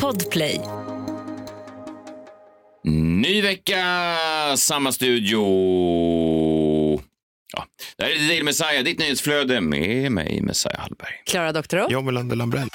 Podplay. Ny vecka, samma studio. Ja, det här är The Daily Messiah, ditt nyhetsflöde med mig, Messiah Hallberg. Klara Doktorow. John Melander Lambrell.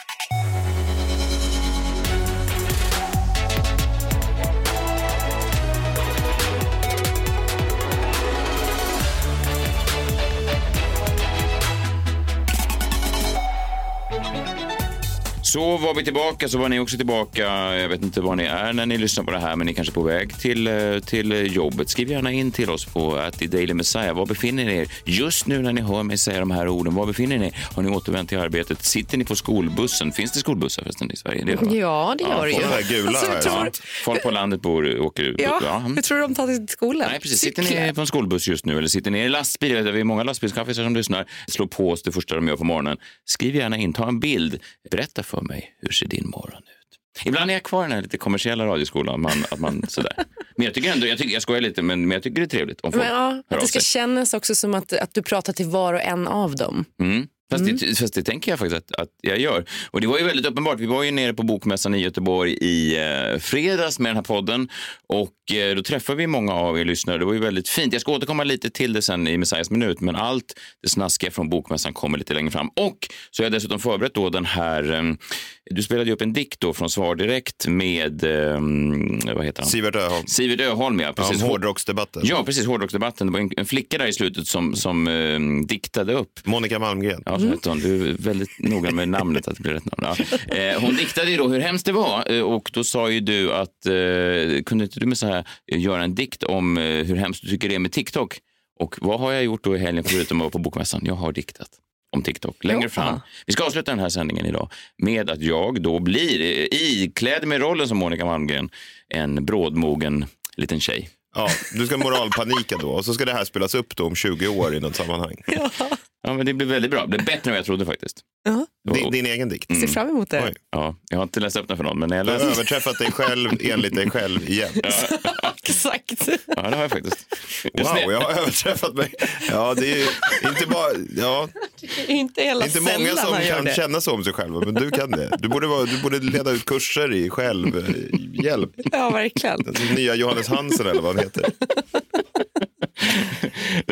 Så var vi tillbaka, så var ni också tillbaka. Jag vet inte var ni är när ni lyssnar på det här, men ni är kanske är på väg till, eh, till jobbet. Skriv gärna in till oss på att i Daily Messiah. Var befinner ni er just nu när ni hör mig säga de här orden? Var befinner ni er? Har ni återvänt till arbetet? Sitter ni på skolbussen? Finns det skolbussar förresten i Sverige? Det? Ja, det gör det ju. Gula Alltså, jag tror- Ja, folk på landet bor, åker ut. Ja, mm. jag tror de tar sig till skolan. Nej, precis. Sitter ni på en skolbuss just nu eller sitter ni i lastbil? Vi är många lastbilschaffisar som lyssnar. Slå på oss det första de gör på morgonen. Skriv gärna in, ta en bild. Berätta för mig, hur ser din morgon ut? Ibland är jag kvar i den här lite kommersiella radioskolan, man, att man sådär. Men jag tycker ändå, jag, tycker, jag skojar lite, men, men jag tycker det är trevligt om folk Men, ja, hör att av det ska sig. kännas också som att, att du pratar till var och en av dem. Mm. Fast, Det, fast det tänker jag faktiskt att, att jag gör. Och det var ju väldigt uppenbart. Vi var ju nere på Bokmässan i Göteborg i eh, fredags med den här podden och eh, då träffade vi många av er lyssnare. Det var ju väldigt fint. Jag ska återkomma lite till det sen i Messiahs minut, men allt det snaskiga från Bokmässan kommer lite längre fram. Och så har jag dessutom förberett då den här, eh, du spelade ju upp en dikt då från Svar Direkt med, eh, vad heter han? Sivert Öholm. Sivert Öholm, ja. Ja, Precis. om hårdrocksdebatten. Ja, precis. Hårdrocksdebatten. Det var en, en flicka där i slutet som, som eh, diktade upp Monica Malmgren. Ja, hette hon. Du är väldigt noga med namnet, att det blir rätt namn. Ja. Eh, hon diktade ju då hur hemskt det var eh, och då sa ju du att eh, kunde inte du med så här, eh, göra en dikt om eh, hur hemskt du tycker det är med TikTok? Och vad har jag gjort då i helgen förutom att vara på Bokmässan? Jag har diktat om TikTok längre Ja. fram. Vi ska avsluta den här sändningen idag med att jag då blir eh, iklädd med rollen som Monica Malmgren, en brådmogen liten tjej. Ja, du ska moralpanika då och så ska det här spelas upp då om 20 år i något sammanhang. Ja, men det blir väldigt bra. Det blir bättre än vad jag trodde faktiskt. Ja, Det var- Din, din egen dikt. ser fram emot det. Oj. Ja, jag har inte läst upp den för någon, men jag Du har läste... överträffat dig själv enligt dig själv igen. Exakt. Ja, det har jag faktiskt. Just det. Wow, jag har överträffat mig. Ja, det är ju inte bara... Ja, inte hela det är inte många som kan det. känna så om sig själva, men du kan det. Du borde, vara, du borde leda ut kurser i självhjälp. Ja, verkligen. Den nya Johannes Hansen eller vad han heter.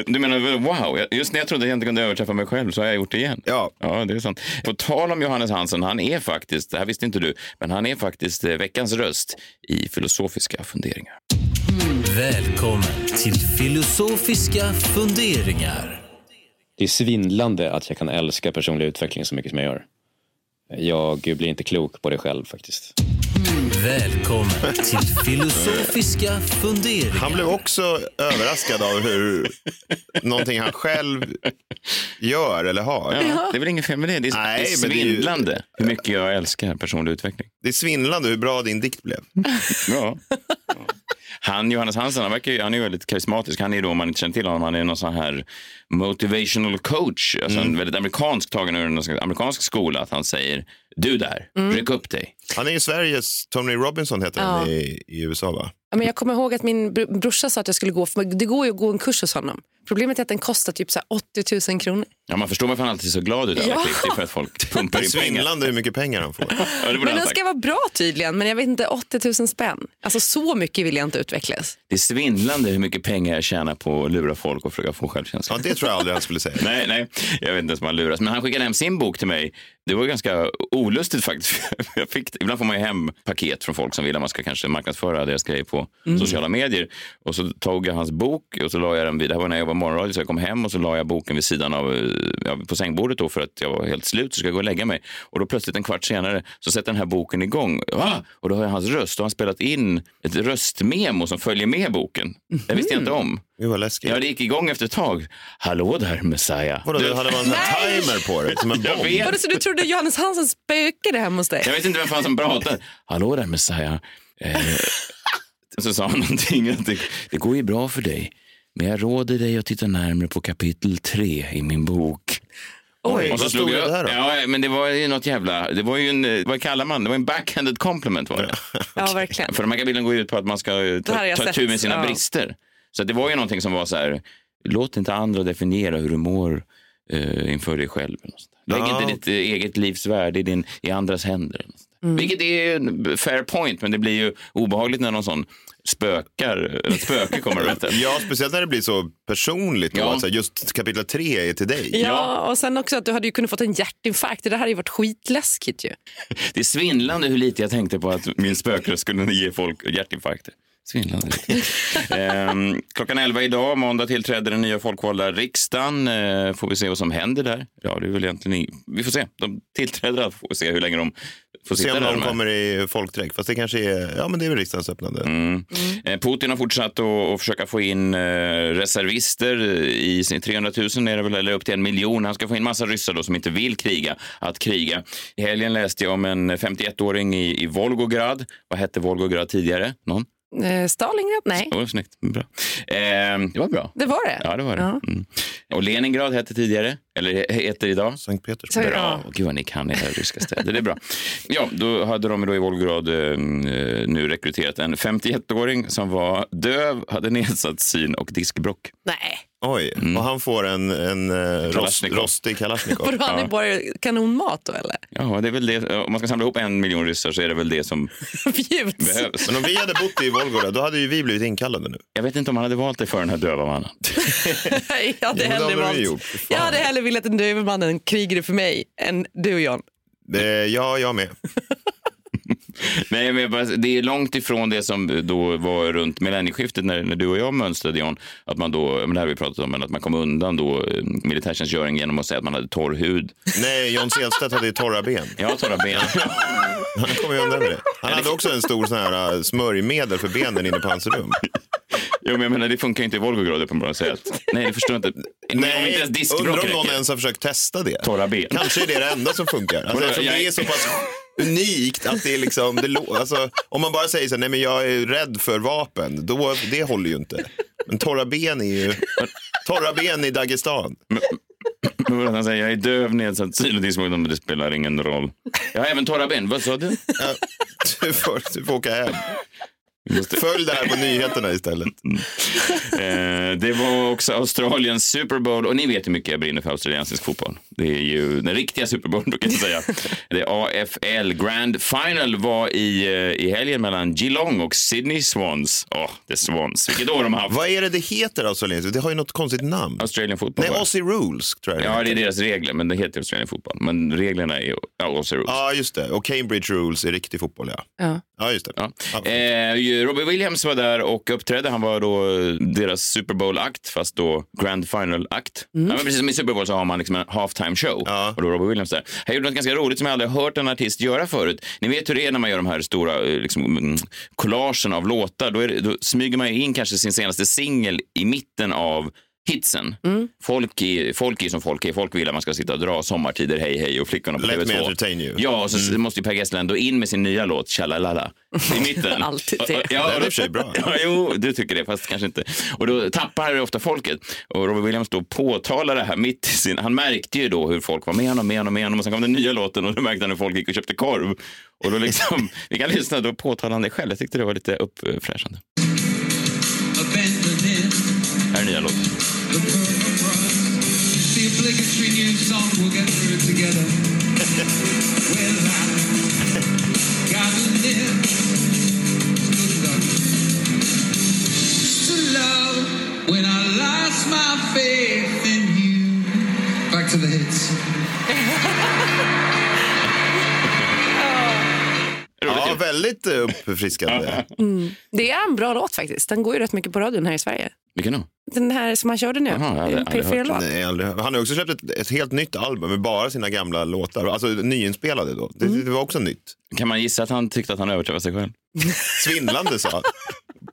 Du menar, wow, just när jag trodde att jag inte kunde överträffa mig själv så har jag gjort det igen. Ja, Ja, det är sant. På tal om Johannes Hansen, han är faktiskt, det här visste inte du, men han är faktiskt eh, veckans röst i filosofiska funderingar. Välkommen till filosofiska funderingar. Det är svindlande att jag kan älska personlig utveckling så mycket som jag gör. Jag blir inte klok på det själv faktiskt. Välkommen till filosofiska funderingar. han blev också överraskad av hur någonting han själv gör eller har. Ja, Det är väl inget fel med det. Det är, Nej, det är men det är ju- svindlande hur mycket jag älskar personlig utveckling. Det är svindlande hur bra din dikt blev. Ja. Han, Johannes Hansen, han, verkar, ju- han är ju väldigt karismatisk. Han är då, om man inte känner till honom, han är någon sån här motivational coach. Alltså en väldigt amerikansk, tagen ur en amerikansk skola. Att han säger, du där, ryck upp dig. Han är ju Sveriges Tony Robinson heter han Ja. i, i USA va? Ja, men jag kommer ihåg att min br- brorsa sa att jag skulle gå, för det går ju att gå en kurs hos honom. Problemet är att den kostar typ så här 80 000 kronor. Ja, man förstår varför han alltid ser så glad ut. i alla Ja. klipp. Det är för att folk Det pumpar är in pengar. svindlande hur mycket pengar han får. Ja, Men han den ska vara bra tydligen, men jag vet inte, 80 000 spänn. Alltså så mycket vill jag inte utvecklas. Det är svindlande hur mycket pengar jag tjänar på att lura folk och försöka få självkänsla. Ja, det tror jag aldrig han skulle säga. Nej, nej, jag vet inte ens om han luras. Men han skickade hem sin bok till mig. Det var ganska olustigt faktiskt. Jag fick, ibland får man ju hem paket från folk som vill att man ska kanske marknadsföra deras grejer på sociala medier. Och så tog jag hans bok och så la jag den vid, det här var när jag var morgonradio, så jag kom hem och så la jag boken vid sidan av, ja, på sängbordet då för att jag var helt slut så ska jag gå och lägga mig. Och då plötsligt en kvart senare så sätter den här boken igång. Ah! Och då hör jag hans röst och han har spelat in ett röstmemo som följer med boken. Det visste jag inte om. Gud vad läskigt. Ja, det gick igång efter ett tag. Hallå där, Messiah. Vadå, Du- hade man en timer på dig som en Jag bomb? vet. Vadå, så du trodde Johannes Hansen spökade hemma hos dig? Jag vet inte vem fan som pratar. Hallå där Messiah. Eh, så sa han någonting att det, det går ju bra för dig. Men jag råder dig att titta närmare på kapitel tre i min bok. Oj, Och så vad slog jag det där då? Ja, men det var ju något jävla... Det var ju en... eh, Vad kallar man det? var en backhanded compliment var det. Ja, verkligen. För de här kapitlen går ju ut på att man ska eh, här ta, ta tur med sina ja. brister. Så det var ju någonting som var så här... Låt inte andra definiera hur du mår eh, inför dig själv. Lägg Ja. inte ditt eget livs värde i, din, i andras händer. där. Vilket är en fair point, men det blir ju obehagligt när någon sån spökar, ett spöke kommer berättar. Ja, speciellt när det blir så personligt. Ja. Att så här, just kapitel tre är till dig. Ja, och sen också att du hade ju kunnat fått en hjärtinfarkt. Det där hade ju varit skitläskigt ju. Det är svindlande hur lite jag tänkte på att min spökröst skulle ge folk hjärtinfarkter. Svindlande ehm, klockan 11 idag, måndag, tillträder den nya folkvalda riksdagen. Eh, får vi se vad som händer där. Ja, det är väl egentligen. Vi får se. De tillträder, alltså får vi se hur länge de får Se sitta om där. någon de här. kommer i folkdräkt. Fast det kanske är, ja men det är väl riksdagens öppnande. Mm. Eh, Putin har fortsatt att, att försöka få in eh, reservister i sin 300 000 är det väl, eller upp till en miljon. Han ska få in massa ryssar då som inte vill kriga att kriga. I helgen läste jag om en 51-åring i, i Volgograd. Vad hette Volgograd tidigare? Någon? Eh, Stalingrad? Nej, Oh, snyggt. Bra. Eh, det var bra. det var det. Ja, det var det. Ja. Mm. Och Leningrad hette tidigare, eller he- heter idag. Sankt Petersburg. Så- Bra. Ja. Gud vad ni kan era ryska städer. Det är bra. Ja, då hade de då i Volgograd eh, nu rekryterat en 51-åring som var döv, hade nedsatt syn och diskbrock. Nej, Oj, och han får en, en eh, rost, Kalasjnikov. rostig kalasjnikov. vadå, han är bara kanonmat då eller? Ja, det är väl det. Om man ska samla ihop en miljon ryssar så är det väl det som behövs. Men om vi hade bott i Volgograd, då hade ju vi blivit inkallade nu. Jag vet inte om man hade valt det för den här döva mannen. Nej, jag hade Jo, det hellre valt... Jag hade hellre velat att den döve mannen krigade för mig än du John. Det, ja, jag med. Nej, men jag bara, det är långt ifrån det som då var runt millennieskiftet när, när du och jag mönstrade, John. Att man då, men det här har vi pratat om, men att man kom undan då eh, militärtjänstgöring genom att säga att man hade torr hud. Nej, John Selstedt hade ju torra ben. Jag har torra ben. Han kom ju undan med det. Han hade också en stor sån här uh, smörjmedel för benen inne på hans rum. Jo, men jag menar, det funkar ju inte i Volgograd att säga att- Nej, det förstår jag inte. om inte ens undrar om någon ens har försökt testa det. Torra ben. Kanske är det det enda som funkar. Alltså, eftersom jag- det är så pass unikt att det är liksom, det, alltså, om man bara säger så här, nej men jag är rädd för vapen, då, det håller ju inte. Men torra ben är ju, torra ben i Dagestan. Men vad han säger, jag är döv, nedsatt syn och diskbråck, men det spelar ingen roll. Jag har även torra ben. Vad sa du? Ja, du, får, du får åka hem. Följ det här på nyheterna istället. Eh, det var också Australiens Super Bowl och ni vet hur mycket jag brinner för australiensisk fotboll. Det är ju den riktiga Super Bowl brukar jag säga. Det är AFL Grand Final var i, eh, i helgen mellan Geelong och Sydney Swans. Åh, det är Swans. Vilket år de har haft. Vad är det det heter australiensiskt? Det har ju något konstigt namn. Australian fotboll. Nej? Aussie Rules tror jag Ja, det är deras regler, men det heter Australian fotboll. Men reglerna är ju ja, Aussie Rules. Ja, just det. Och Cambridge Rules är riktig fotboll, ja. Ja. Ja, just det. Ja. Ja. Eh, Robbie Williams var där och uppträdde. Han var då deras Super Bowl-akt, fast då Grand Final-akt. Ja, men precis som i Super Bowl så har man liksom en halftime show. Ja. Och då Robbie Williams där. Han gjorde något ganska roligt som jag aldrig hört en artist göra förut. Ni vet hur det är när man gör de här stora eh, liksom, mm, collagen av låtar. Då, är det, då smyger man in kanske sin senaste singel i mitten av hitsen. Folk, är, folk är som folk är. Folk vill att man ska sitta och dra sommartider, hej hej och flickorna på Let TV2. me entertain you. Ja, och så måste ju Per Gessle då in med sin nya låt, Tjalalala, i mitten. Alltid det. Ja, Det är i och för sig bra. Ja, jo, du tycker det, fast kanske inte. Och då tappar ofta folket. Och Robert Williams då påtalar det här mitt i sin... Han märkte ju då hur folk var med honom, med honom, med honom. Och sen kom den nya låten och då märkte han hur folk gick och köpte korv. Och då liksom, vi kan lyssna, då påtalar han det själv. Jag tyckte det var lite uppfräschande. Här är nya låten. Back to the hits. Ja, väldigt eh, uppfriskande. Det är en bra låt faktiskt. Den går ju rätt mycket på radion här i Sverige. Vilken då? Den här som han körde nu. Jaha, jag hade en aldrig hört P4-låt. Nej, aldrig. Han har också släppt ett, ett helt nytt album med bara sina gamla låtar. Alltså nyinspelade då. Det, det var också nytt. Kan man gissa att han tyckte att han överträffade sig själv? Svindlande sa han.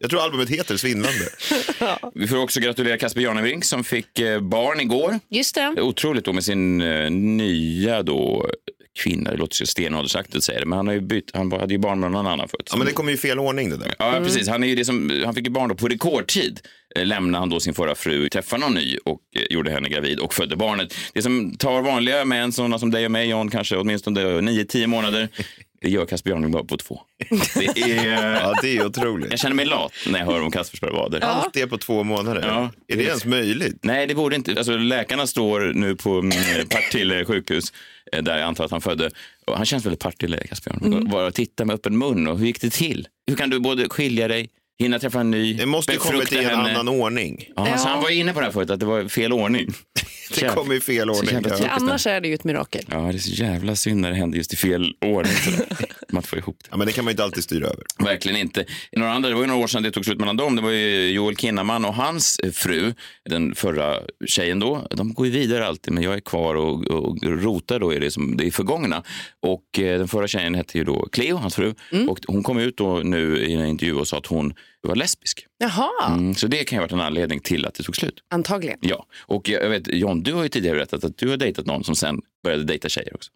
Jag tror albumet heter Svindlande. Vi får också gratulera Casper Janevink som fick eh, barn igår. Just det. Otroligt då med sin eh, nya då kvinna. Det låter så stenåldersaktigt att säga det, men han, har ju bytt, han hade ju barn med någon annan förut. Ja, men det kommer ju i fel ordning det där. Ja, precis. Han, är ju det som, han fick ju barn då på rekordtid. Eh, Lämnade han då sin förra fru, träffade någon ny och eh, gjorde henne gravid och födde barnet. Det som tar vanliga män, sådana som dig och mig, John, kanske åtminstone 9-10 månader. Det gör Casper Björnling bara på två. Det är, Ja, det är otroligt. jag känner mig lat när jag hör om Caspers bravader. Allt det på två månader. Ja. Är det ens möjligt? Nej, det borde inte. Alltså, läkarna står nu på mm, Partille sjukhus eh, där jag antar att han födde. Och han känns väldigt partig, Casper. Bara titta med öppen mun. Och hur gick det till? Hur kan du både skilja dig, hinna träffa en ny, Det måste ju kommit i en henne? annan ordning. Ja, Så han var inne på det här förut, att det var fel ordning. Det kom i fel Så ordning. jävla Ja. Annars är det ju ett mirakel. Ja, det är så jävla synd när det händer just i fel ordning. Man får ihop det. Ja, men det kan man ju inte alltid styra över. Verkligen inte. Några andra, det var ju några år sedan det tog slut mellan dem. Det var ju Joel Kinnaman och hans fru, den förra tjejen då. De går ju vidare alltid, men jag är kvar och, och rotar då i det, som, det är förgångna. Och eh, den förra tjejen hette ju då Cleo, hans fru. Och hon kom ut då nu i en intervju och sa att hon var lesbisk. Jaha, Mm, så det kan ju ha varit en anledning till att det tog slut. antagligen. Ja, och jag vet, John, du har ju tidigare berättat att du har dejtat någon som sen började dejta tjejer också.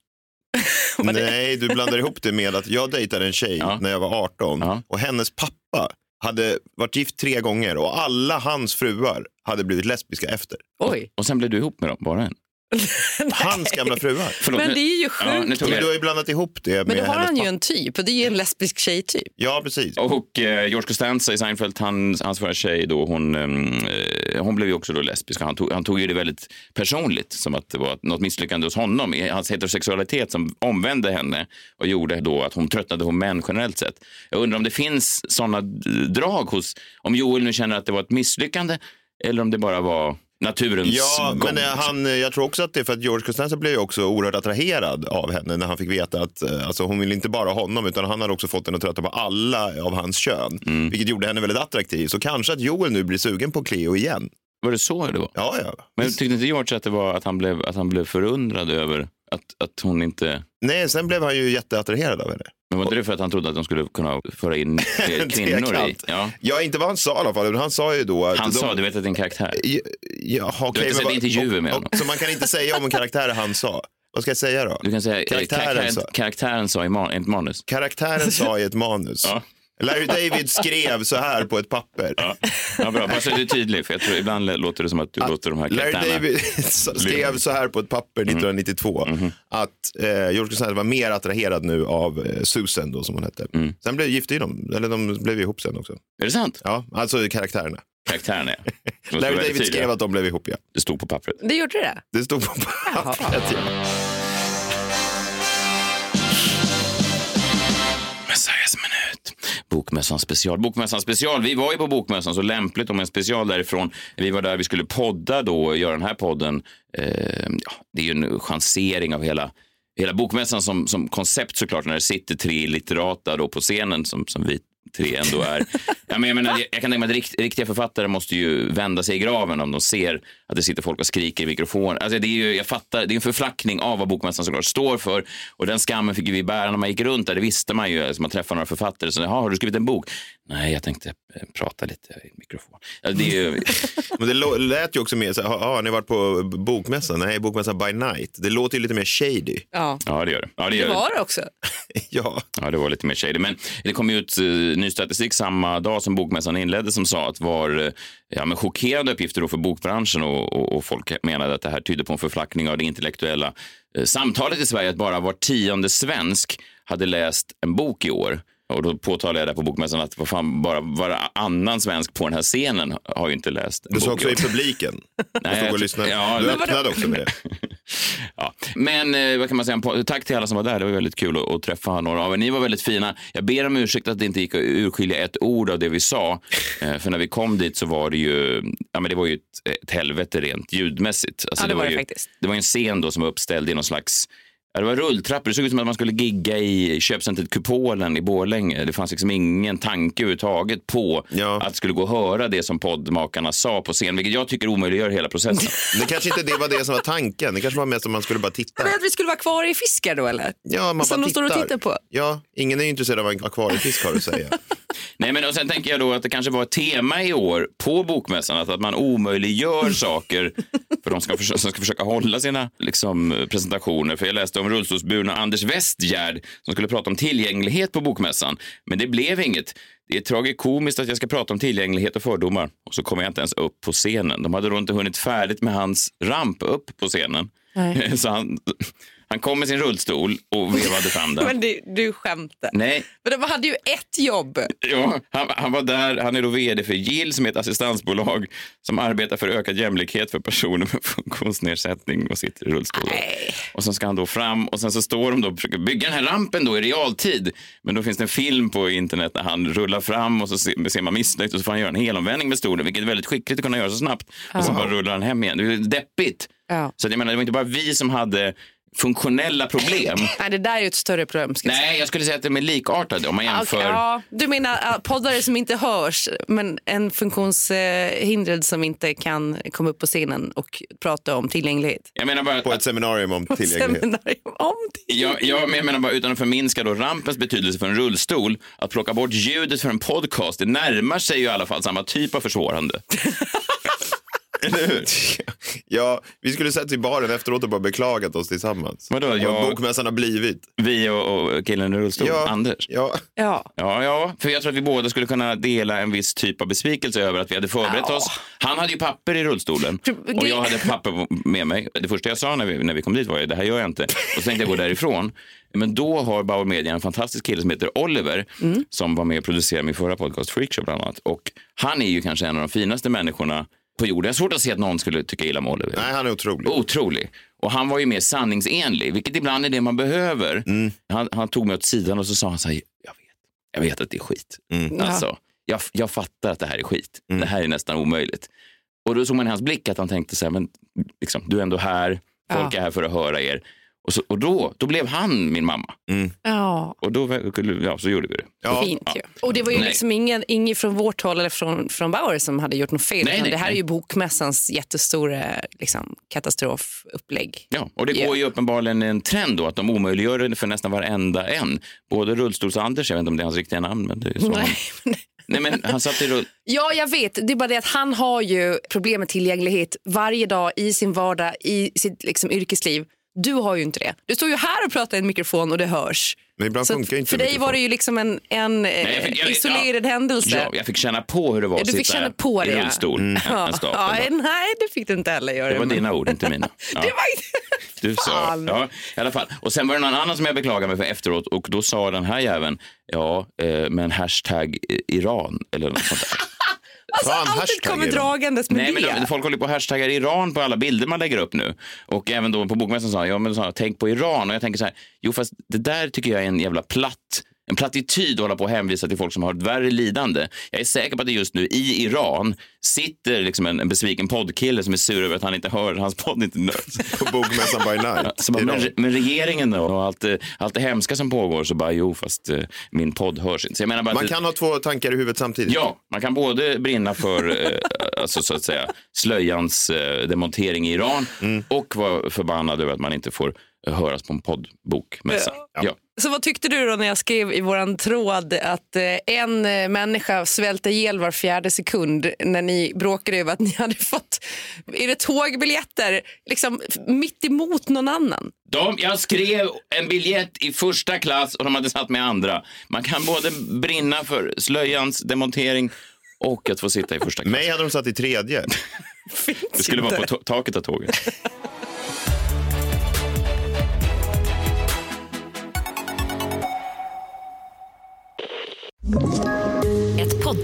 Nej, du blandar ihop det med att jag dejtade en tjej Ja. när jag var 18 Ja. och hennes pappa hade varit gift tre gånger och alla hans fruar hade blivit lesbiska efter. Oj. Och sen blev du ihop med dem, bara en. Hans gamla fruar. Förlåt, Men det är ju Ja, sjukt. Men jag du har ju blandat ihop det med Men då har han ju en typ och det är ju en lesbisk tjejtyp. Ja, precis. Och eh, George Costanza i Seinfeld, han, hans förra tjej, då, hon, ehm, eh, hon blev ju också då lesbisk. Han tog, han tog ju det väldigt personligt, som att det var något misslyckande hos honom. i Hans heterosexualitet som omvände henne och gjorde då att hon tröttnade på män generellt sett. Jag undrar om det finns sådana drag hos, om Joel nu känner att det var ett misslyckande eller om det bara var naturens Ja, gång. men eh, han, eh, jag tror också att det är för att George Costanza blev också oerhört attraherad av henne när han fick veta att eh, alltså, hon vill inte bara honom utan han hade också fått henne att trötta på alla av hans kön. Mm. Vilket gjorde henne väldigt attraktiv. Så kanske att Joel nu blir sugen på Cleo igen. Var det så det var? Ja, ja. Men tyckte inte George att det var att han blev, att han blev förundrad över att, att hon inte... Nej, sen blev han ju jätteattraherad av henne. Men var inte det för att han trodde att de skulle kunna föra in eh, kvinnor i? Ja. Ja, inte vad han sa i alla fall. Han sa ju då att... Han de, sa, du vet att det är en karaktär. Ja, ja, okej, inte men sett vad- intervjuer med honom. Så man kan inte säga om en karaktär han sa. Vad ska jag säga då? Du kan säga Karaktären karaktären, sa. karaktären sa i man, ett manus. Karaktären sa i ett manus. Ja. Larry David skrev så här på ett papper. Ja, ja bra. Bara så att du är tydlig, för jag tror ibland låter det som att du låter de här Larry. David skrev så här på ett papper Mm. 1992 Mm-hmm. att eh, George Costanza var mer attraherad nu av eh, Susan då som hon hette. Mm. Sen blev gifte de, eller de blev ihop sen också. Är det sant? Ja, alltså karaktärerna. Karaktärerna, ja. Larry David tydliga. skrev att de blev ihop ja. Det stod på pappret. Det gjorde det? Det stod på pappret ja. Bokmässan special. Bokmässan special. Vi var ju på Bokmässan, så lämpligt om en special därifrån. Vi var där vi skulle podda då, och göra den här podden. Eh, ja, det är ju en chansering av hela, hela Bokmässan som, som koncept såklart, när det sitter tre litterata då på scenen som, som vi tre ändå är. Ja, men jag, menar, jag, jag kan tänka mig att rikt, riktiga författare måste ju vända sig i graven om de ser att det sitter folk och skriker i mikrofon. Alltså, det är ju, jag fattar, det är en förflackning av vad Bokmässan såklart står för och den skammen fick vi bära när man gick runt där. Det visste man ju, alltså, man träffade några författare. Så, Jaha, har du skrivit en bok? Nej, jag tänkte eh, prata lite i mikrofon. Ja, det är ju, Men det lät ju också mer så här, "Ja, har ni varit på bokmässan? Nej, bokmässan by night. Det låter ju lite mer shady. Ja, ja, det gör det. Ja, det, gör det. var det också. Ja, Ja, det var lite mer shady. Men det kom ju ut eh, ny statistik samma dag som bokmässan inleddes som sa att var eh, ja, men chockerande uppgifter då för bokbranschen och, och, och folk menade att det här tydde på en förflackning av det intellektuella samtalet i Sverige. Att bara var tionde svensk hade läst en bok i år. Och då påtalade jag där på bokmässan att vad fan, bara varannan svensk på den här scenen har ju inte läst du sa också i publiken. Nej, jag och lyssnade. ja, du öppnade också med det. Ja. Men eh, vad kan man säga? Tack till alla som var där. Det var väldigt kul att, träffa några av er. Ni var väldigt fina. Jag ber om ursäkt att det inte gick att urskilja ett ord av det vi sa. Eh, för när vi kom dit så var det ju, ja, men det var ju ett, ett helvete rent ljudmässigt. Alltså, Ja, det var det ju, faktiskt. Det var en scen då som var uppställd i någon slags Ja, det var rulltrappor. Det såg ut som att man skulle gigga i köpcentret Kupolen i Borlänge. Det fanns liksom ingen tanke överhuvudtaget på Ja. att det skulle gå att höra det som poddmakarna sa på scen, vilket jag tycker omöjliggör hela processen. Det kanske inte det var det som var tanken. Det kanske var mest att man skulle bara titta. Men att vi skulle vara kvar i fiskar då eller? Ja, man Som bara de står och tittar på. Ja, ingen är intresserad av en akvariefisk har du att säga. Nej, men och sen tänker jag då att det kanske var ett tema i år på Bokmässan att, att man omöjliggör saker för de ska, försöka, som ska försöka hålla sina liksom, presentationer. För jag läste om rullstolsburna Anders Westgärd som skulle prata om tillgänglighet på Bokmässan. Men det blev inget. Det är tragikomiskt att jag ska prata om tillgänglighet och fördomar och så kommer jag inte ens upp på scenen. De hade då inte hunnit färdigt med hans ramp upp på scenen. Nej. Så han, Han kom med sin rullstol och vevade fram den. Men du, du skämtar. Nej, Men de hade ju ett jobb. ja, han, han var där. Han är då vd för Gill som är ett assistansbolag som arbetar för ökad jämlikhet för personer med funktionsnedsättning och sitter i rullstol. Nej. Och så ska han då fram och sen så står de då och försöker bygga den här rampen då i realtid. Men då finns det en film på internet där han rullar fram och så ser, man missnöjt och så får han göra en helomvändning med stolen, vilket är väldigt skickligt att kunna göra så snabbt. Och så bara rullar han hem igen. Det är deppigt. Ja. Så jag menar, det var inte bara vi som hade funktionella problem. Nej, det där är ju ett större problem. Ska jag säga. Nej, jag skulle säga att de är likartade om man Ja, jämför. okej, ja, du menar uh, poddare som inte hörs, men en funktionshindrad som inte kan komma upp på scenen och prata om tillgänglighet? Jag menar bara På ett seminarium om tillgänglighet. Seminarium om Ja, ja, men jag menar bara utan att förminska då rampens betydelse för en rullstol, att plocka bort ljudet för en podcast, det närmar sig ju i alla fall samma typ av försvårande. Eller hur? Ja, vi skulle sett i baren efteråt och bara beklagat oss tillsammans. Vadå, Vad jag- bokmässan har blivit. Vi och, och killen i rullstol, Ja, Anders. Ja, Ja. Ja, ja, för jag tror att vi båda skulle kunna dela en viss typ av besvikelse över att vi hade förberett Ja. oss. Han hade ju papper i rullstolen och jag hade papper med mig. Det första jag sa när vi, när vi kom dit var ju, det här gör jag inte. Och så tänkte jag gå därifrån. Men då har Bauer Media en fantastisk kille som heter Oliver som var med och producerade min förra podcast Freakshow bland annat. Och han är ju kanske en av de finaste människorna på jorden. Jag har svårt att se att någon skulle tycka illa om Oliver. nej han är otrolig. Otrolig. Och han var ju mer sanningsenlig, vilket ibland är det man behöver. Han, han tog mig åt sidan och så sa han så här, jag vet, jag vet att det är skit. Alltså, jag, jag fattar att det här är skit. Det här är nästan omöjligt. Och då såg man i hans blick att han tänkte så här, men liksom, du är ändå här, folk Ja. är här för att höra er. Och, så, och då, då blev han min mamma. ja. Och då ja, så gjorde vi det. Ja, Fint ju. Och det var ju Nej. liksom ingen, ingen från vårt håll eller från, från Bauer som hade gjort något fel. Nej, nej, det här nej. är ju bokmässans jättestora liksom, katastrofupplägg. Ja, och det Ja. går ju uppenbarligen en trend då att de omöjliggör det för nästan varenda en. Både rullstols-Anders, jag vet inte om det är hans riktiga namn, men det är så han... Nej. Nej, men han satt i rull... Ja, jag vet. Det är bara det att han har ju problem med tillgänglighet varje dag i sin vardag, i sitt liksom, yrkesliv. Du har ju inte det. Du står ju här och pratar i en mikrofon och det hörs. Men ibland Så funkar inte för dig var det ju liksom en, en eh, jag fick- jag- isolerad händelse. Ja, jag fick känna på hur det var Ja, att du fick sitta känna på det, i ja. rullstol en, en stapel. ja, nej, det fick du inte heller göra. Det var men- dina ord, inte mina. Ja. Det var inte... Du sa, ja, i alla fall. Och sen var det någon annan som jag beklagade mig för efteråt och då sa den här jäveln, ja, eh, men hashtag Iran eller något sånt där. Alltså, Fan, alltid kommer dragandes med Nej, men det. de, folk håller på och hashtaggar Iran på alla bilder man lägger upp nu. Och även då på bokmässan sa jag, ja men sa, tänk på Iran. Och jag tänker så här, jo fast det där tycker jag är en jävla platt en plattityd att hålla på och hänvisa till folk som har ett värre lidande. Jag är säker på att det just nu i Iran sitter liksom en, en besviken poddkille som är sur över att han inte hör hans podd inte På bokmässan by night. bara, men, men regeringen då och allt, det- allt det hemska som pågår så bara jo fast eh, min podd hörs inte. Så jag menar bara Man det- kan ha två tankar i huvudet samtidigt. Ja, man kan både brinna för eh, alltså, så att säga, slöjans eh, demontering i Iran och vara förbannad över att man inte får eh, höras på en poddbokmässa. Ja. Så vad tyckte du då när jag skrev i våran tråd att eh, en eh, människa svälter ihjäl var fjärde sekund när ni bråkade över att ni hade fått är det tågbiljetter liksom, mitt emot någon annan? De, jag skrev en biljett i första klass och de hade satt med andra. Man kan både brinna för slöjans demontering och att få sitta i första klass. Mig hade de satt i tredje. Det skulle vara på taket av tåget.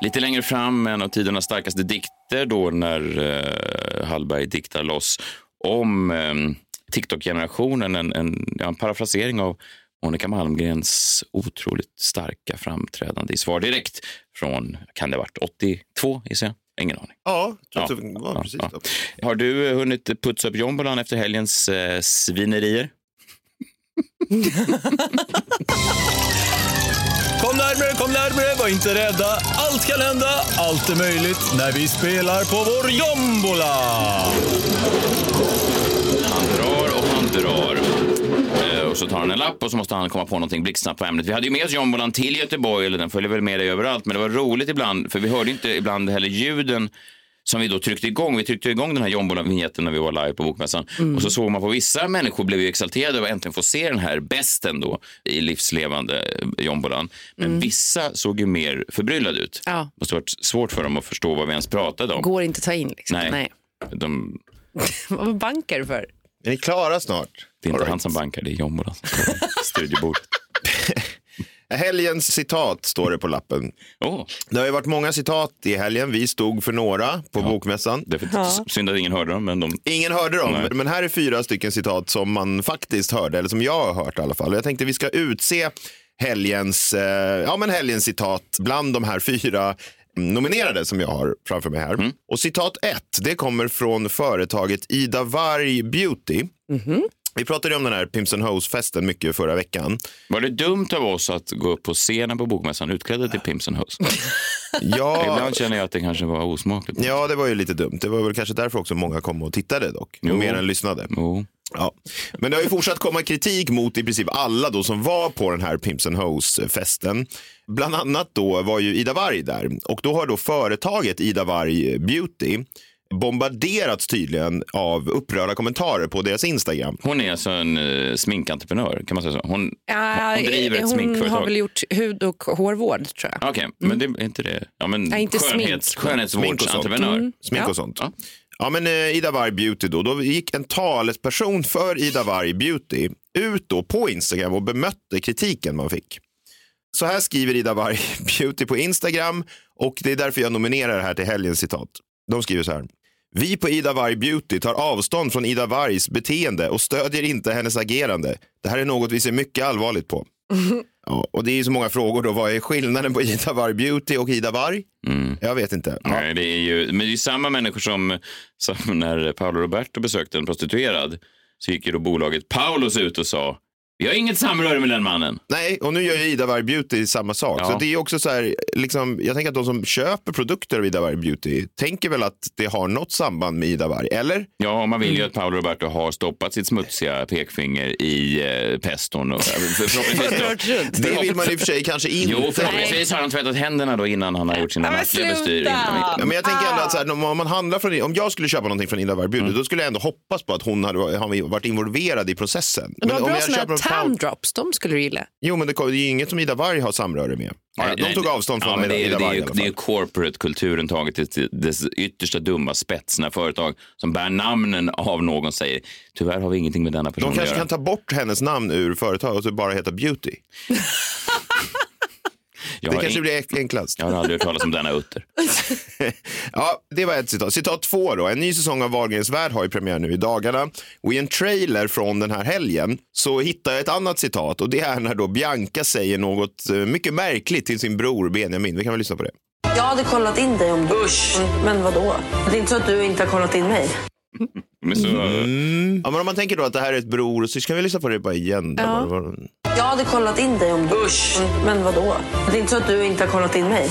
Lite längre fram, en av tidernas starkaste dikter då när eh, Hallberg diktar loss om eh, TikTok-generationen. En, en, ja, en parafrasering av Monica Malmgrens otroligt starka framträdande i Svar direkt från, kan det ha varit 82 gissar jag? Ingen aning. Ja, Ja, att det var ja, precis ja. då. Har du eh, hunnit putsa upp jombolan efter helgens eh, svinerier? Kom närmare, kom närmare, var inte rädda. Allt kan hända, allt är möjligt när vi spelar på vår jombola. Han drar och han drar. Eh, och så tar han en lapp och så måste han komma på någonting blixtsnabbt på ämnet. Vi hade ju med oss jombolan till Göteborg, eller den följer väl med dig överallt, men det var roligt ibland, för vi hörde inte ibland heller ljuden som vi då tryckte igång. Vi tryckte igång den här jombolan-vinjetten när vi var live på Bokmässan. Och så såg man på vissa människor blev ju exalterade över att äntligen få se den här besten då i livslevande eh, jombolan. Men vissa såg ju mer förbryllade ut. Ja. Det måste ha varit svårt för dem att förstå vad vi ens pratade om. Går inte att ta in. Liksom. Nej. Nej. De, Vad bankar du för? Är ni klara snart? det är inte right. han som bankar, det är jombolan studiebordet. Helgens citat står det på lappen. Åh, Det har ju varit många citat i helgen. Vi stod för några på Bokmässan. det är för synd att ingen hörde dem, men de... Ingen hörde dem, Nej. men här är fyra stycken citat som man faktiskt hörde, eller som jag har hört i alla fall. Jag tänkte vi ska utse helgens, eh, ja, men helgens citat bland de här fyra nominerade som jag har framför mig här. Och citat ett, det kommer från företaget Ida Varg Beauty. Vi pratade om den här Pimps and Hoes-festen mycket förra veckan. Var det dumt av oss att gå upp på scenen på Bokmässan utklädda till Pimps and Hoes? Ja, Ibland känner jag att det kanske var osmakligt. ja, det var ju lite dumt. Det var väl kanske därför också många kom och tittade dock. Jo. Mer än lyssnade. Jo. Ja. Men det har ju fortsatt komma kritik mot i princip alla då som var på den här Pimps and Hoes-festen. Bland annat då var ju Ida Warg där och då har då företaget Ida Warg Beauty bombarderats tydligen av upprörda kommentarer på deras Instagram. Hon är alltså en uh, sminkentreprenör, kan man säga så? Hon, Ja, hon driver ett hon sminkföretag. har väl gjort hud och hårvård tror jag. Okej, men det är inte det. Ja, men Nej, inte skönhets, smink. skönhetsvårdsentreprenör. Mm. Smink Ja. och sånt. Ja. Ja, men eh, Ida Warg Beauty då, då gick en talesperson för Ida Warg Beauty ut då på Instagram och bemötte kritiken man fick. Så här skriver Ida Warg Beauty på Instagram och det är därför jag nominerar det här till helgens citat. De skriver så här. Vi på Ida Warg Beauty tar avstånd från Ida Wargs beteende och stödjer inte hennes agerande. Det här är något vi ser mycket allvarligt på. Ja, och det är ju så många frågor då. Vad är skillnaden på Ida Warg Beauty och Ida Warg? Jag vet inte. Ja. Nej, det är ju, men det är ju samma människor som, som när Paolo Roberto besökte en prostituerad så gick ju då bolaget Paulos ut och sa vi har inget samröre med den mannen. Nej, och nu gör ju Ida Warg Beauty samma sak. Ja. Så det är också så här, liksom, jag tänker att de som köper produkter av Ida Warg Beauty tänker väl att det har något samband med Ida Warg, eller? Ja, man vill ju Mm. att Paolo Roberto har stoppat sitt smutsiga pekfinger i eh, peston. Och, förhoppningsvis då. Det vill man i och för sig kanske inte. Jo, förhoppningsvis har han tvättat händerna då innan han har gjort sina nattliga bestyr. Ja, men jag tänker ändå att så här, om man handlar från, om jag skulle köpa någonting från Ida Warg Beauty, Mm. då skulle jag ändå hoppas på att hon hade har varit involverad i processen. Men om jag köper här en tam Paolo- drops, de skulle du gilla. Jo, men det, det är inget som Ida Warg har samröre med. Nej, de nej, tog avstånd från ja, men det, är, Ida det, Warg är, i ju- det är corporate-kulturen taget till dess yttersta dumma spets när företag som bär namnen av någon säger tyvärr har vi ingenting med denna person De att kanske göra. kan ta bort hennes namn ur företaget och så bara heta Beauty. Jag Det kanske in- blir enklast. Jag har aldrig hört talas om denna utter. Ja, det var ett citat. Citat två då. En ny säsong av Wahlgrens värld har ju premiär nu i dagarna. Och i en trailer från den här helgen så hittar jag ett annat citat och det är när då Bianca säger något eh, mycket märkligt till sin bror Benjamin. Vi kan väl lyssna på det. Jag hade kollat in dig om du... Usch! Men vad då? Det är inte så att du inte har kollat in mig. Men så, Mm. Ja, men om man tänker då att det här är ett bror så kan vi lyssna på det bara igen. då. Ja. Jag hade kollat in dig om du... Usch! Men vad då? Det är inte så att du inte har kollat in mig.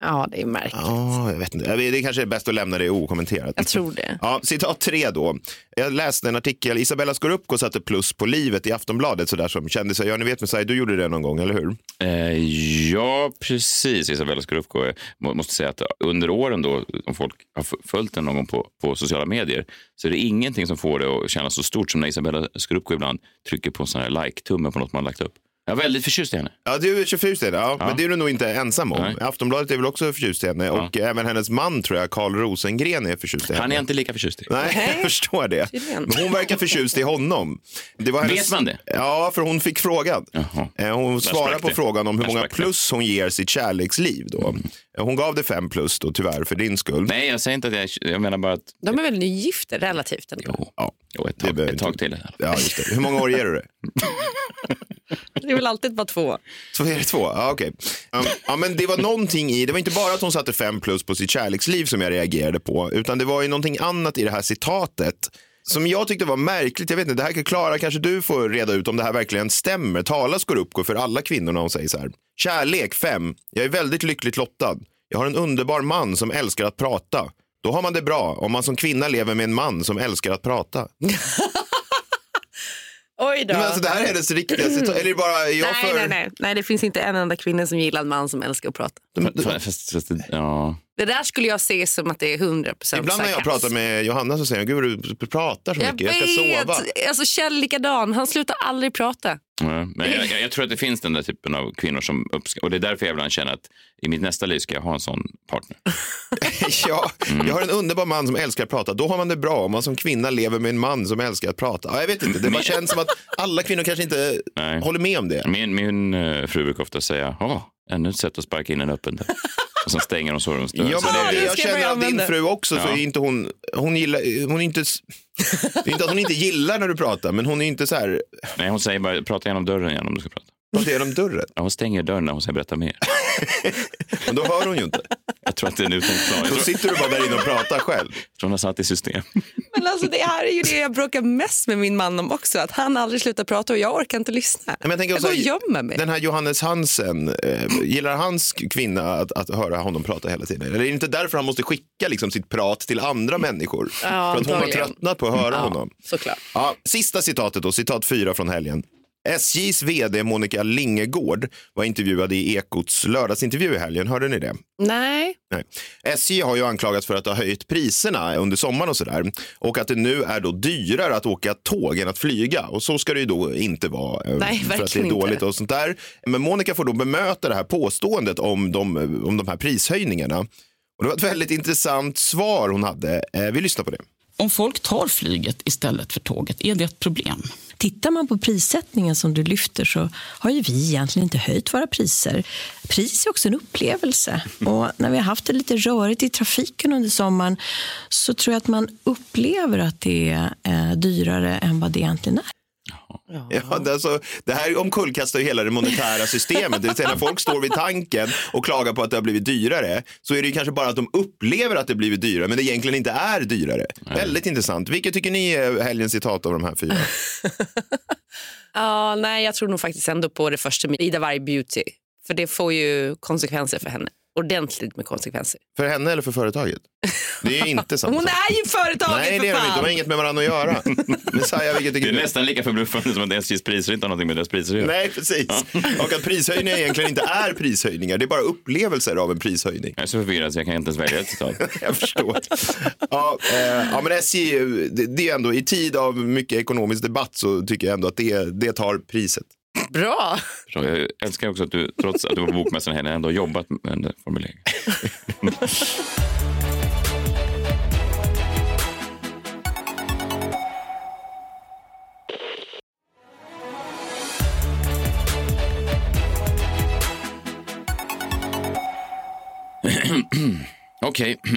Ja, det är märkligt. Ja, jag vet inte. Det kanske är bäst att lämna det okommenterat. Jag tror det. Ja, citat tre då. Jag läste en artikel. Isabella Scorupco satte plus på livet i Aftonbladet sådär som kändisar gör. Ni vet Messiah, du gjorde det någon gång, eller hur? eh, ja, precis. Isabella Scorupco. Jag må- måste säga att under åren då, om folk har följt den någon gång på, på sociala medier, så är det ingenting som får det att kännas så stort som när Isabella Scorupco ibland trycker på en sån här like-tumme på något man har lagt upp. Jag är väldigt förtjust i henne. Ja, du är 25 i henne. Ja, Men det är du nog inte ensam om. Nej. Aftonbladet är väl också förtjust i henne. Och även hennes man, tror jag, Carl Rosengren, är förtjust i henne. Han är inte lika förtjust i. Nej, jag förstår det. Men hon verkar förtjust i honom. Det var hennes... Vet man det? Ja, för hon fick frågan. Jaha. Eh, Hon svarade på frågan om hur många plus hon ger sitt kärleksliv. Då. Mm. Eh, Hon gav det fem plus då, tyvärr, för din skull. Nej, jag säger inte att jag... Jag menar bara att... De är väl nygifta relativt ändå? Jo, Ja. jo ett tag, ett tag till. Ja, just det. Hur många år ger du det? Det är väl alltid bara två. Så är det två? Ja, okej. Um, ja, men det var någonting i, det var inte bara att hon satte fem plus på sitt kärleksliv som jag reagerade på, utan det var ju någonting annat i det här citatet som jag tyckte var märkligt. Jag vet inte, det här kan Klara, kanske du får reda ut om det här verkligen stämmer. Talar Scorupco för alla kvinnorna och säger så här. Kärlek fem. Jag är väldigt lyckligt lottad. Jag har en underbar man som älskar att prata. Då har man det bra om man som kvinna lever med en man som älskar att prata. Oj då. Men alltså, det här är hennes riktiga citat. Eller är det bara jag nej, för... nej, nej, nej, det finns inte en enda kvinna som gillar en man som älskar att prata. Fast, fast, fast, ja. Det där skulle jag se som att det är 100 procent Ibland när jag pratar med Johanna så säger hon, gud vad du pratar så Jag mycket, jag ska sova. Alltså Kjell likadan, han slutar aldrig prata. Nej, Men jag, jag, jag tror att det finns den där typen av kvinnor som uppskattar, och det är därför jag ibland känner att i mitt nästa liv ska jag ha en sån partner. ja, jag har en underbar man som älskar att prata. Då har man det bra om man som kvinna lever med en man som älskar att prata. Ja, jag vet inte, det bara känns som att alla kvinnor kanske inte Nej. håller med om det. Min, min eh, fru brukar ofta säga, ja, ännu ett sätt att sparka in en öppen dörr. Och sen stänger de sovrumsdörren. Ja, men det jag känner att din fru också, så är inte hon, hon gillar, hon är inte, det är inte att hon inte gillar när du pratar, men hon är inte så här, Nej, hon säger bara, prata genom dörren igen om du ska prata. Prata genom dörren. Ja, hon stänger dörren när hon säger berätta mer. Men då hör hon ju inte. Jag tror att det är en plan. Jag Då sitter du bara där inne och pratar själv. jag tror hon har satt i system. Men alltså det här är ju det jag bråkar mest med min man om också. Att han aldrig slutar prata och jag orkar inte lyssna. Men jag tänker jag också, går och gömmer mig. Den här Johannes Hansen, eh, gillar hans kvinna att, att höra honom prata hela tiden? Eller är det inte därför han måste skicka liksom, sitt prat till andra människor? Ja, För att hon har tröttnat på att höra Ja, honom. såklart. Ja, sista citatet då, citat fyra från helgen. SJs vd Monica Lingegård var intervjuad i Ekots lördagsintervju i helgen. Hörde ni det? Nej. Nej. SJ har ju anklagats för att ha höjt priserna under sommaren och sådär. Och att det nu är då dyrare att åka tåg än att flyga. Och så ska det ju då inte vara. eh, Nej, för att det är verkligen inte. dåligt och sånt där. Men Monica får då bemöta det här påståendet om de, om de här prishöjningarna. Och det var ett väldigt intressant svar hon hade. Eh, Vi lyssnar på det. Om folk tar flyget istället för tåget, är det ett problem? Tittar man på prissättningen som du lyfter så har ju vi egentligen inte höjt våra priser. Pris är också en upplevelse. Och när vi har haft det lite rörigt i trafiken under sommaren så tror jag att man upplever att det är eh, dyrare än vad det egentligen är. Ja, det, är alltså, det här omkullkastar ju hela det monetära systemet. Det vill säga när folk står vid tanken och klagar på att det har blivit dyrare så är det ju kanske bara att de upplever att det blivit dyrare men det egentligen inte är dyrare. Väldigt intressant. Vilket tycker ni är helgens citat av de här fyra? Ja, nej, jag tror nog faktiskt ändå på det första med Ida Warg Beauty. För det får ju konsekvenser för henne. Ordentligt med konsekvenser. För henne eller för företaget? Det är ju inte samma Hon sak. är ju företaget Nej, det för är de inte. fan. De har inget med varandra att göra. Messiah, vilket Det är du? nästan lika förbluffande som att SJs priser inte har någonting med deras priser att göra. Nej, precis. Och att prishöjningar egentligen inte är prishöjningar. Det är bara upplevelser av en prishöjning. Jag är så förvirrad så jag kan inte ens välja ett citat. Jag förstår. Ja, eh, ja, men SJ, det, det är ändå i tid av mycket ekonomisk debatt så tycker jag ändå att det, det tar priset. Bra. Jag älskar också att du, trots att du var på Bokmässan här, ändå har jobbat med den formuleringen. Okej. Okay.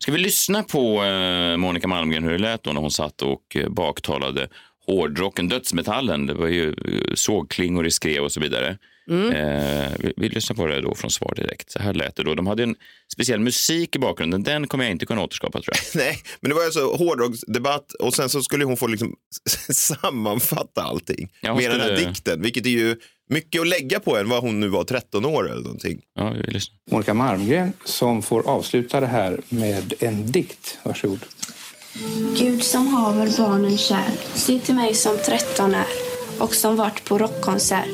Ska vi lyssna på eh, Monica Malmgren hur det lät då när hon satt och eh, baktalade hårdrocken, dödsmetallen. Det var ju sågklingor i skrev och så vidare. Eh, vi, vi lyssnar på det då från Svar direkt. Så här lät det då. De hade en speciell musik i bakgrunden. Den kommer jag inte kunna återskapa tror jag. Nej, men det var alltså hårdrocksdebatt och sen så skulle hon få liksom sammanfatta allting Ja, med den här dikten, vilket är ju mycket att lägga på en vad hon nu var 13 år eller någonting. Ja, vi lyssnar. Monica Malmgren som får avsluta det här med en dikt. Varsågod. Gud som haver barnen kär, se till mig som tretton är och som vart på rockkonsert.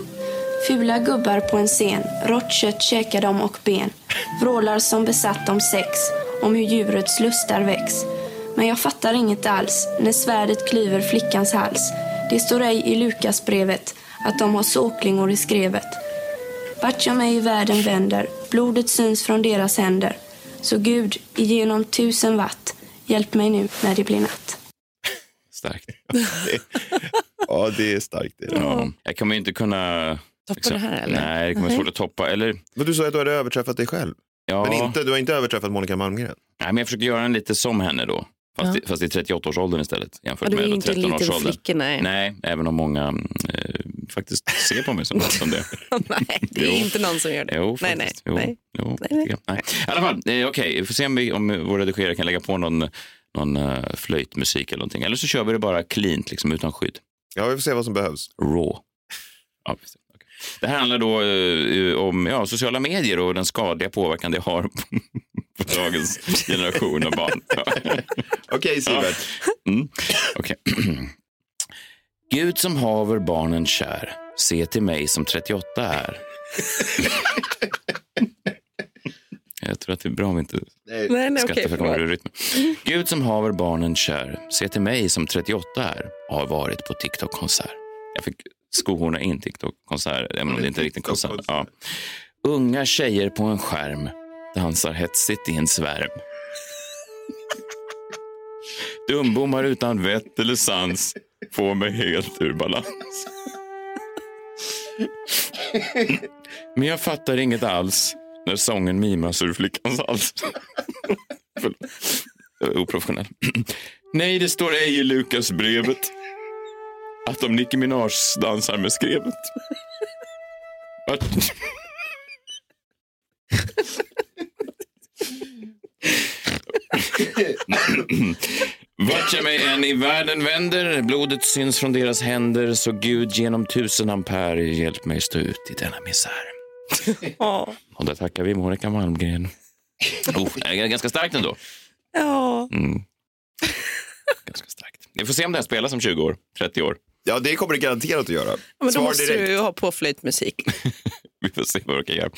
Fula gubbar på en scen, rått kött käkar de och ben. Vrålar som besatt om sex, om hur djurets lustar väcks. Men jag fattar inget alls när svärdet klyver flickans hals. Det står ej i Lukasbrevet att de har såklingor i skrevet. Vart jag mig i världen vänder, blodet syns från deras händer. Så Gud, igenom tusen watt, hjälp mig nu när det blir natt. Starkt. Ja, det är starkt. Det är det. Ja. Jag kommer inte kunna... Toppa det här eller? Nej, det kommer vara svårt att toppa. Eller, Men du sa att du hade överträffat dig själv. ja, Men inte, du har inte överträffat Monica Malmgren. Nej, men jag försöker göra den lite som henne då. Fast, Ja. i, fast i 38-årsåldern istället. Jämfört är med ju inte en liten 13-årsåldern. flicka, nej. Nej, även om många eh, faktiskt ser på mig som, som det. nej, det är inte någon som gör det. Jo, nej, nej, Jo, nej. Jo, Nej, nej. nej. I alla fall, eh, okej. Vi får se om, vi, om vår redigerare kan lägga på någon, någon uh, flöjtmusik eller någonting. Eller så kör vi det bara cleant, liksom, utan skydd. Ja, vi får se vad som behövs. Raw. Ja. Okej. Det här handlar då eh, om ja, sociala medier och den skadliga påverkan det har på, dagens generation av barn. Okej, Sivert. Ja. Mm. Okej. Gud som haver barnen kär, se till mig som 38 är. Jag tror att det är bra om vi inte Nej, nej, skrattar okej, för komma ur rytmen. Gud som haver barnen kär, se till mig som 38 är, har varit på TikTok-konsert. Jag fick skohorna in TikTok-konsert, även om det inte är riktigt en konsert. Ja. Unga tjejer på en skärm dansar hetsigt i en svärm. Dumbommar utan vett eller sans får mig helt ur balans. Men jag fattar inget alls när sången mimas ur flickans hals. Oprofessionell. Nej, det står ej i Lukas brevet att om Nicki Minaj dansar med skrevet. Att... Vart jag mig än i världen vänder, blodet syns från deras händer, så Gud genom tusen ampere hjälp mig stå ut i denna misär. Och där tackar vi Monica Malmgren. Oh, det är ganska starkt ändå. Ja. Mm. Ganska starkt. Vi får se om det här spelas om 20 år, 30 år. Ja, det kommer det garanterat att göra. Ja, Men då Svar måste direkt. du ju ha på flöjtmusik. Vi får se vad vi kan göra.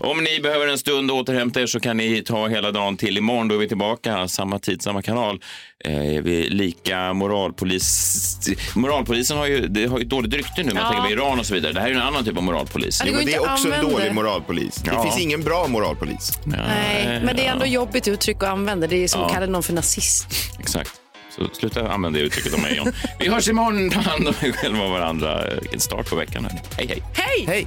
Om ni behöver en stund att återhämta er så kan ni ta hela dagen till imorgon. Då är vi tillbaka, samma tid, samma kanal. Eh, vi är lika moralpolis... Moralpolisen har ju, det har ju ett dåligt rykte nu, man Ja. tänker på Iran och så vidare. Det här är ju en annan typ av moralpolis. Ja, det det är också en dålig det. moralpolis. Det Ja. finns ingen bra moralpolis. Nej, men det är ändå jobbigt uttryck att använda. Det är som Ja. att kalla någon för nazist. Exakt. Så sluta använda det uttrycket om mig, John. Vi hörs imorgon. Ta hand om er själva och varandra. Vilken start på veckan. Hej, hej. Hej! Hej!